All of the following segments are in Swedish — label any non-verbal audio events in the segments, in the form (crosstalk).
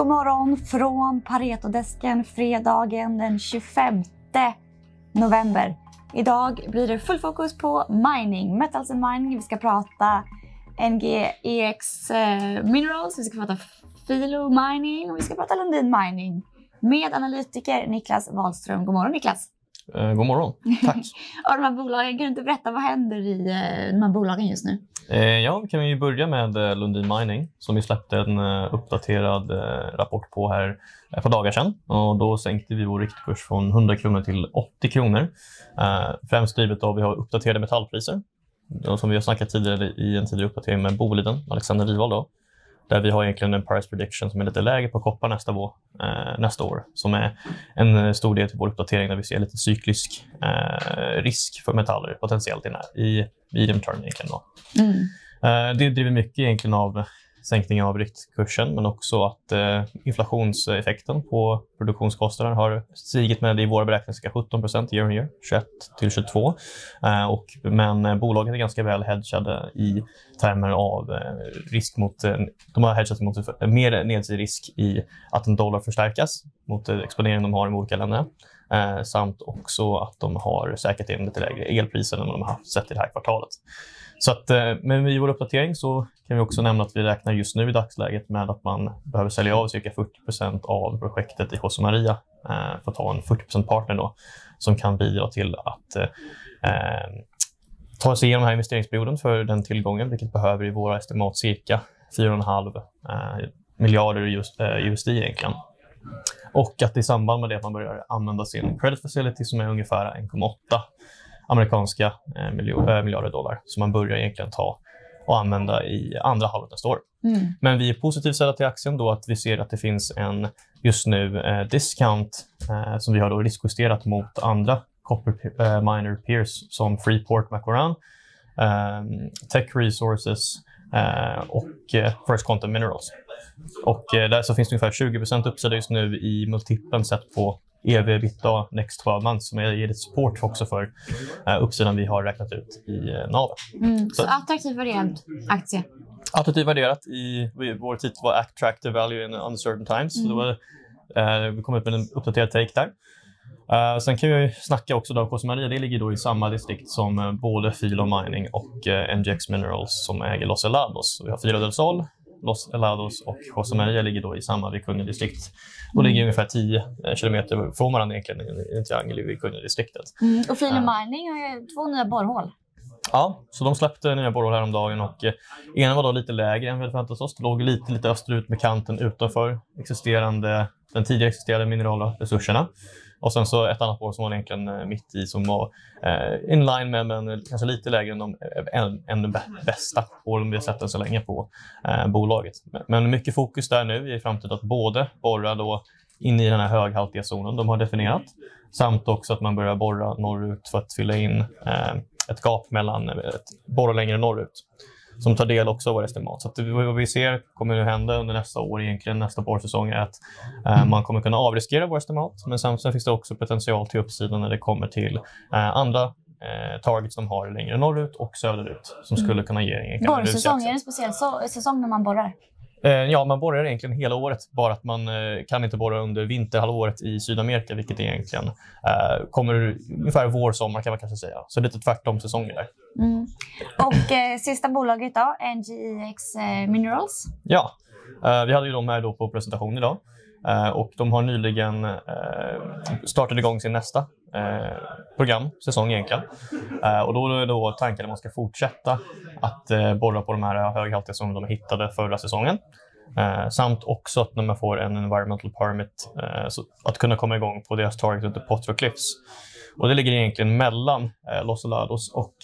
God morgon från Paretodesken fredagen den 25 november. Idag blir det full fokus på mining, metals and mining. Vi ska prata NGEX eh, Minerals, vi ska prata Filo Mining och vi ska prata Lundin Mining med analytiker Niklas Wahlström. God morgon Niklas! Eh, god morgon, (laughs) tack! och de här bolagen, kan du inte berätta vad händer i eh, de här bolagen just nu? Eh, ja, vi kan ju börja med eh, Lundin Mining som vi släppte en eh, uppdaterad eh, rapport på här ett par dagar sedan. Och då sänkte vi vår riktkurs från 100 kronor till 80 kronor. främst drivet av att vi har uppdaterade metallpriser som vi har snackat tidigare i en tidigare uppdatering med Boliden, Alexander Rival. Då, där vi har egentligen en price prediction som är lite lägre på koppar nästa, vår, eh, nästa år. Som är en stor del till vår uppdatering där vi ser lite cyklisk eh, risk för metaller potentiellt i, i medium term. Egentligen. Mm. Eh, det driver mycket egentligen av sänkningen av riktkursen men också att eh, inflationseffekten på produktionskostnaden har stigit med i våra beräkningar cirka 17 procent year on year, 21 till 22. Eh, och, men eh, bolagen är ganska väl hedgade i termer av eh, risk mot, eh, de har hedgat mot mer nedsidig risk i att en dollar förstärkas mot eh, exponeringen de har i de olika länderna. Eh, samt också att de har säkert in lite lägre elpriser än vad de har sett i det här kvartalet. Så att, eh, men i vår uppdatering så kan vi också nämna att vi räknar just nu i dagsläget med att man behöver sälja av cirka 40% av projektet i José Maria eh, för att ha en 40 partner då, som kan bidra till att eh, eh ta sig igenom den här investeringsperioden för den tillgången, vilket behöver i våra estimat cirka 4,5 eh, miljarder just, eh, USD egentligen. Och att i samband med det att man börjar använda sin credit facility som är ungefär 1,8 amerikanska eh, eh, miljarder dollar som man börjar egentligen ta och använda i andra halvåret nästa år. Mm. Men vi är positivt ställda till aktien då att vi ser att det finns en just nu eh, discount eh, som vi har då riskjusterat mot andra copper eh, miner peers som Freeport McMoran, eh, Tech Resources och First Quantum Minerals. Och där så finns det ungefär 20% uppsida just nu i multipeln sett på EV ebitda next 12 months som ger lite support också för uh, uppsidan vi har räknat ut i uh, navet. Mm, så, så attraktiv värderad aktie? Attraktivt värderat. I, vår titel var Attractive Value in Uncertain Times. Mm. Så var, uh, vi kom ut med en uppdaterad take där. Uh, sen kan vi snacka också då, Cosa Maria, det ligger då i samma distrikt som uh, både Filo Mining och uh, NGX Minerals som äger Los Helados. Vi har Filo del Sol, Los Helados och José Maria ligger då i samma Vicuña-distrikt och ligger ungefär 10 eh, kilometer från varandra egentligen i en triangel i Vicuña-distriktet. Mm. Och File Mining har ju två nya borrhål. Ja, så de släppte nya borrhål häromdagen och eh, ena var då lite lägre än vi hade förväntat oss. Det låg lite, lite österut med kanten utanför existerande, den tidigare existerande minerala resurserna. Och sen så ett annat år som var egentligen eh, mitt i som var eh, in line med, men kanske lite lägre än de eh, än, än bästa åren vi har sett än så länge på eh, bolaget. Men mycket fokus där nu i framtiden att både borra då in i den här höghaltiga zonen de har definierat samt också att man börjar borra norrut för att fylla in eh, ett gap mellan, eh, ett, borra längre norrut som tar del också av våra estimat. Så att vad vi ser kommer att hända under nästa år, egentligen nästa borrsäsong, är att eh, man kommer kunna avriskera våra estimat. Men samtidigt finns det också potential till uppsidan när det kommer till eh, andra eh, targets som har längre norrut och söderut som mm. skulle kunna ge en Borrsäsong, är det en speciell so säsong när man borrar? Eh, ja, man borrar egentligen hela året, bara att man eh, kan inte borra under vinterhalvåret i Sydamerika, vilket egentligen eh, kommer ungefär vår, sommar kan man kanske säga. Så lite tvärtom säsonger där. Mm. Och eh, sista bolaget då, NGEX eh, Minerals? Ja, eh, vi hade ju dem här då på presentation idag. Eh, och de har nyligen eh, startat igång sin nästa eh, program, säsong egentligen. och då är då tanken att man ska fortsätta att borra på de här höghaltiga som de hittade förra säsongen. Eh, samt också att när man får en environmental permit eh, att kunna komma igång på deras target under Potter Cliffs. Och det ligger egentligen mellan eh, Los Alados och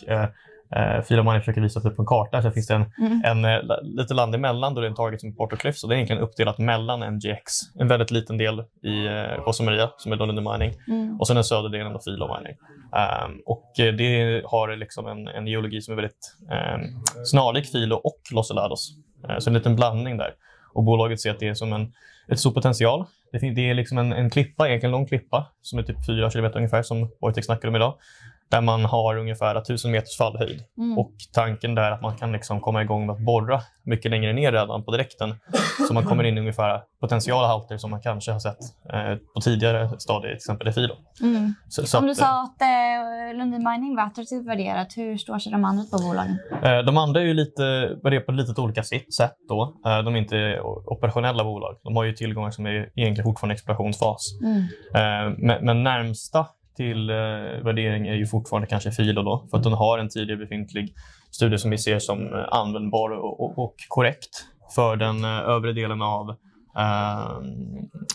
eh, Fila Money försöker visa upp på en karta. Så finns det en, mm. en, eh, lite land emellan då det är en target som Porto Cliffs. Och det är egentligen uppdelat mellan MGX, en väldigt liten del i eh, Maria som är London Mining mm. och sen den södra delen av Fila Mining. Um, och eh, det har liksom en, en geologi som är väldigt um, snarlik Filo och Los Alados. Uh, så en liten blandning där. Och bolaget ser att det är som en ett stor potential. Det, det är liksom en, en klippa, egentligen en lång klippa som är typ 4 kilometer ungefär som Wojtek snackade om idag. Där man har ungefär 1000 meters fallhöjd. Mm. Och tanken där är att man kan liksom komma igång med att borra mycket längre ner redan på direkten. Så man kommer in i ungefär potentiala halter som man kanske har sett eh, på tidigare stadier, till exempel i filo. Mm. Så, så Om du att, sa att eh, Lundin Mining var attraktivt värderat, hur står sig de andra två bolagen? eh, de andra är ju lite, värderade på lite olika sätt. Då. Eh, de är inte operationella bolag. De har ju tillgångar som är egentligen fortfarande explorationsfas. Mm. Eh, men, men närmsta till eh, värdering är ju fortfarande kanske Filo då, för att den har en tidigare befintlig studie som vi ser som eh, användbar och, och, och korrekt för den eh, övre delen av, eh,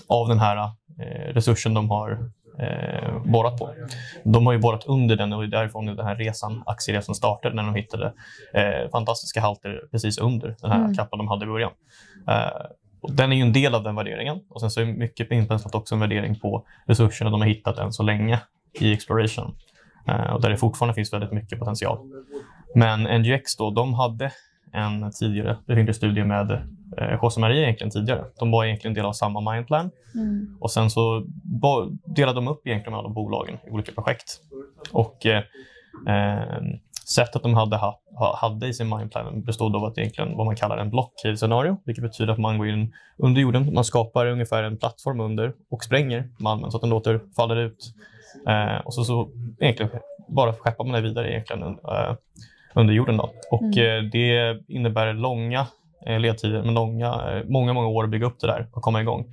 av den här eh, resursen de har eh, borrat på. De har ju borrat under den och det är därifrån den här resan, aktieresan startade när de hittade eh, fantastiska halter precis under den här Mm. kappan de hade i början. Eh, den är ju en del av den värderingen. Och sen så är mycket inpenslat också en värdering på resurserna de har hittat än så länge i exploration. Eh, och där det fortfarande finns väldigt mycket potential. Men NGX då, de hade en tidigare befintlig studie med eh, José Maria egentligen tidigare. De var egentligen del av samma mindplan. Mm. Och sen så delade de upp egentligen alla bolagen i olika projekt. Och eh, eh, sättet de hade, ha, ha- hade i sin mindplan bestod av att egentligen vad man kallar en block cave scenario, vilket betyder att man går in under jorden. Man skapar ungefär en plattform under och spränger malmen så att den låter falla ut. Eh, och så, så egentligen bara skeppar man det vidare egentligen eh, under jorden. Då. Och Mm. eh, det innebär långa eh, ledtider, men långa, eh, många, många år att bygga upp det där och komma igång.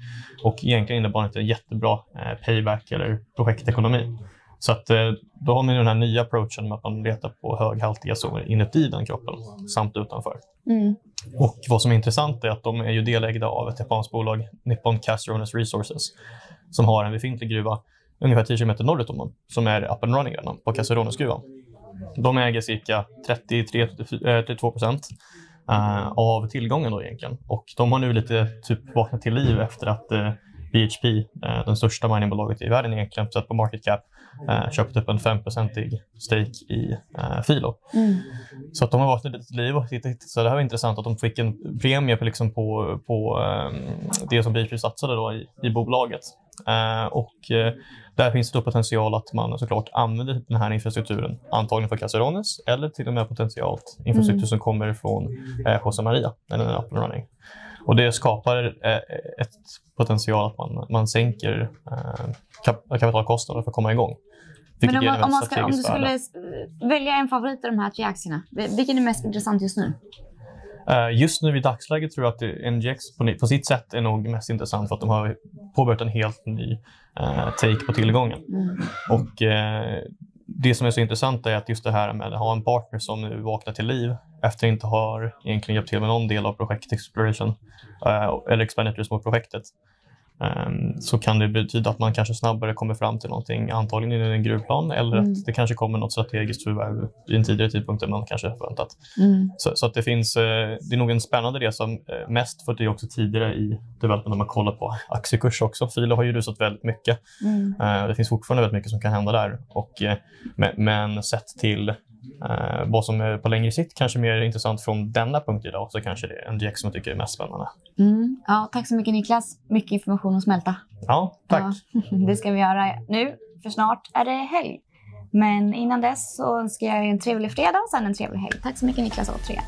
Och egentligen innebär det inte en jättebra payback eller projektekonomi. Så att, eh, då har man den här nya approachen med att man letar på höghaltiga zoner inuti den kroppen samt utanför. Mm. Och vad som är intressant är att de är ju delägda av ett japanskt bolag, Nippon Caserones Resources, som har en befintlig gruva ungefär 10 km norrut om dem, som är up and running redan på Caseronesgruvan. De äger cirka 33-32 procent eh, av tillgången då egentligen. Och de har nu lite typ vaknat till liv efter att eh, BHP, eh, den största miningbolaget i världen egentligen, sett på market cap, eh, köpt upp en 5-procentig stake i eh, Filo. Mm. Så att de har vaknat lite till liv. Så det här var intressant att de fick en premie på, liksom på, på eh, det som BHP satsade då i, i bolaget. Eh, och eh, där finns det då potential att man såklart använder den här infrastrukturen, antagligen för Caserones eller till och med potentiellt infrastruktur Mm. som kommer från eh, José Maria, up and running. Och det skapar eh, ett potential att man, man sänker eh, kap kapitalkostnader för att komma igång. Men om, man, om, man ska, om du skulle värde. välja en favorit av de här tre aktierna, vil- vilken är mest intressant just nu? Eh, Just nu i dagsläget tror jag att NGX på, på sitt sätt är nog mest intressant för att de har påbörjat en helt ny take på tillgången. Mm. Och Det som är så intressant är att just det här med att ha en partner som nu vaknar till liv efter att inte har egentligen hjälpt till med någon del av projekt exploration eh, eller expenditures mot projektet. Ehm, så kan det betyda att man kanske snabbare kommer fram till någonting, antagligen i en gruvplan eller Mm. att det kanske kommer något strategiskt förvärv i en tidigare tidpunkt än man kanske förväntat. Mm. Så, så att det finns, eh, det är nog en spännande resa, eh, mest för att det är också tidigare i development om man kollar på aktiekurs också. Filo har ju rusat väldigt mycket. Mm. Det finns fortfarande väldigt mycket som kan hända där. Och, men, men sett till eh, vad som är på längre sikt kanske mer intressant från denna punkt idag så kanske det är NGX som jag tycker är mest spännande. Mm. Ja, tack så mycket Niklas. Mycket information att smälta. Ja, tack. Ja, (laughs) det ska vi göra nu, för snart är det helg. Men innan dess så önskar jag er en trevlig fredag och sen en trevlig helg. Tack så mycket Niklas återigen.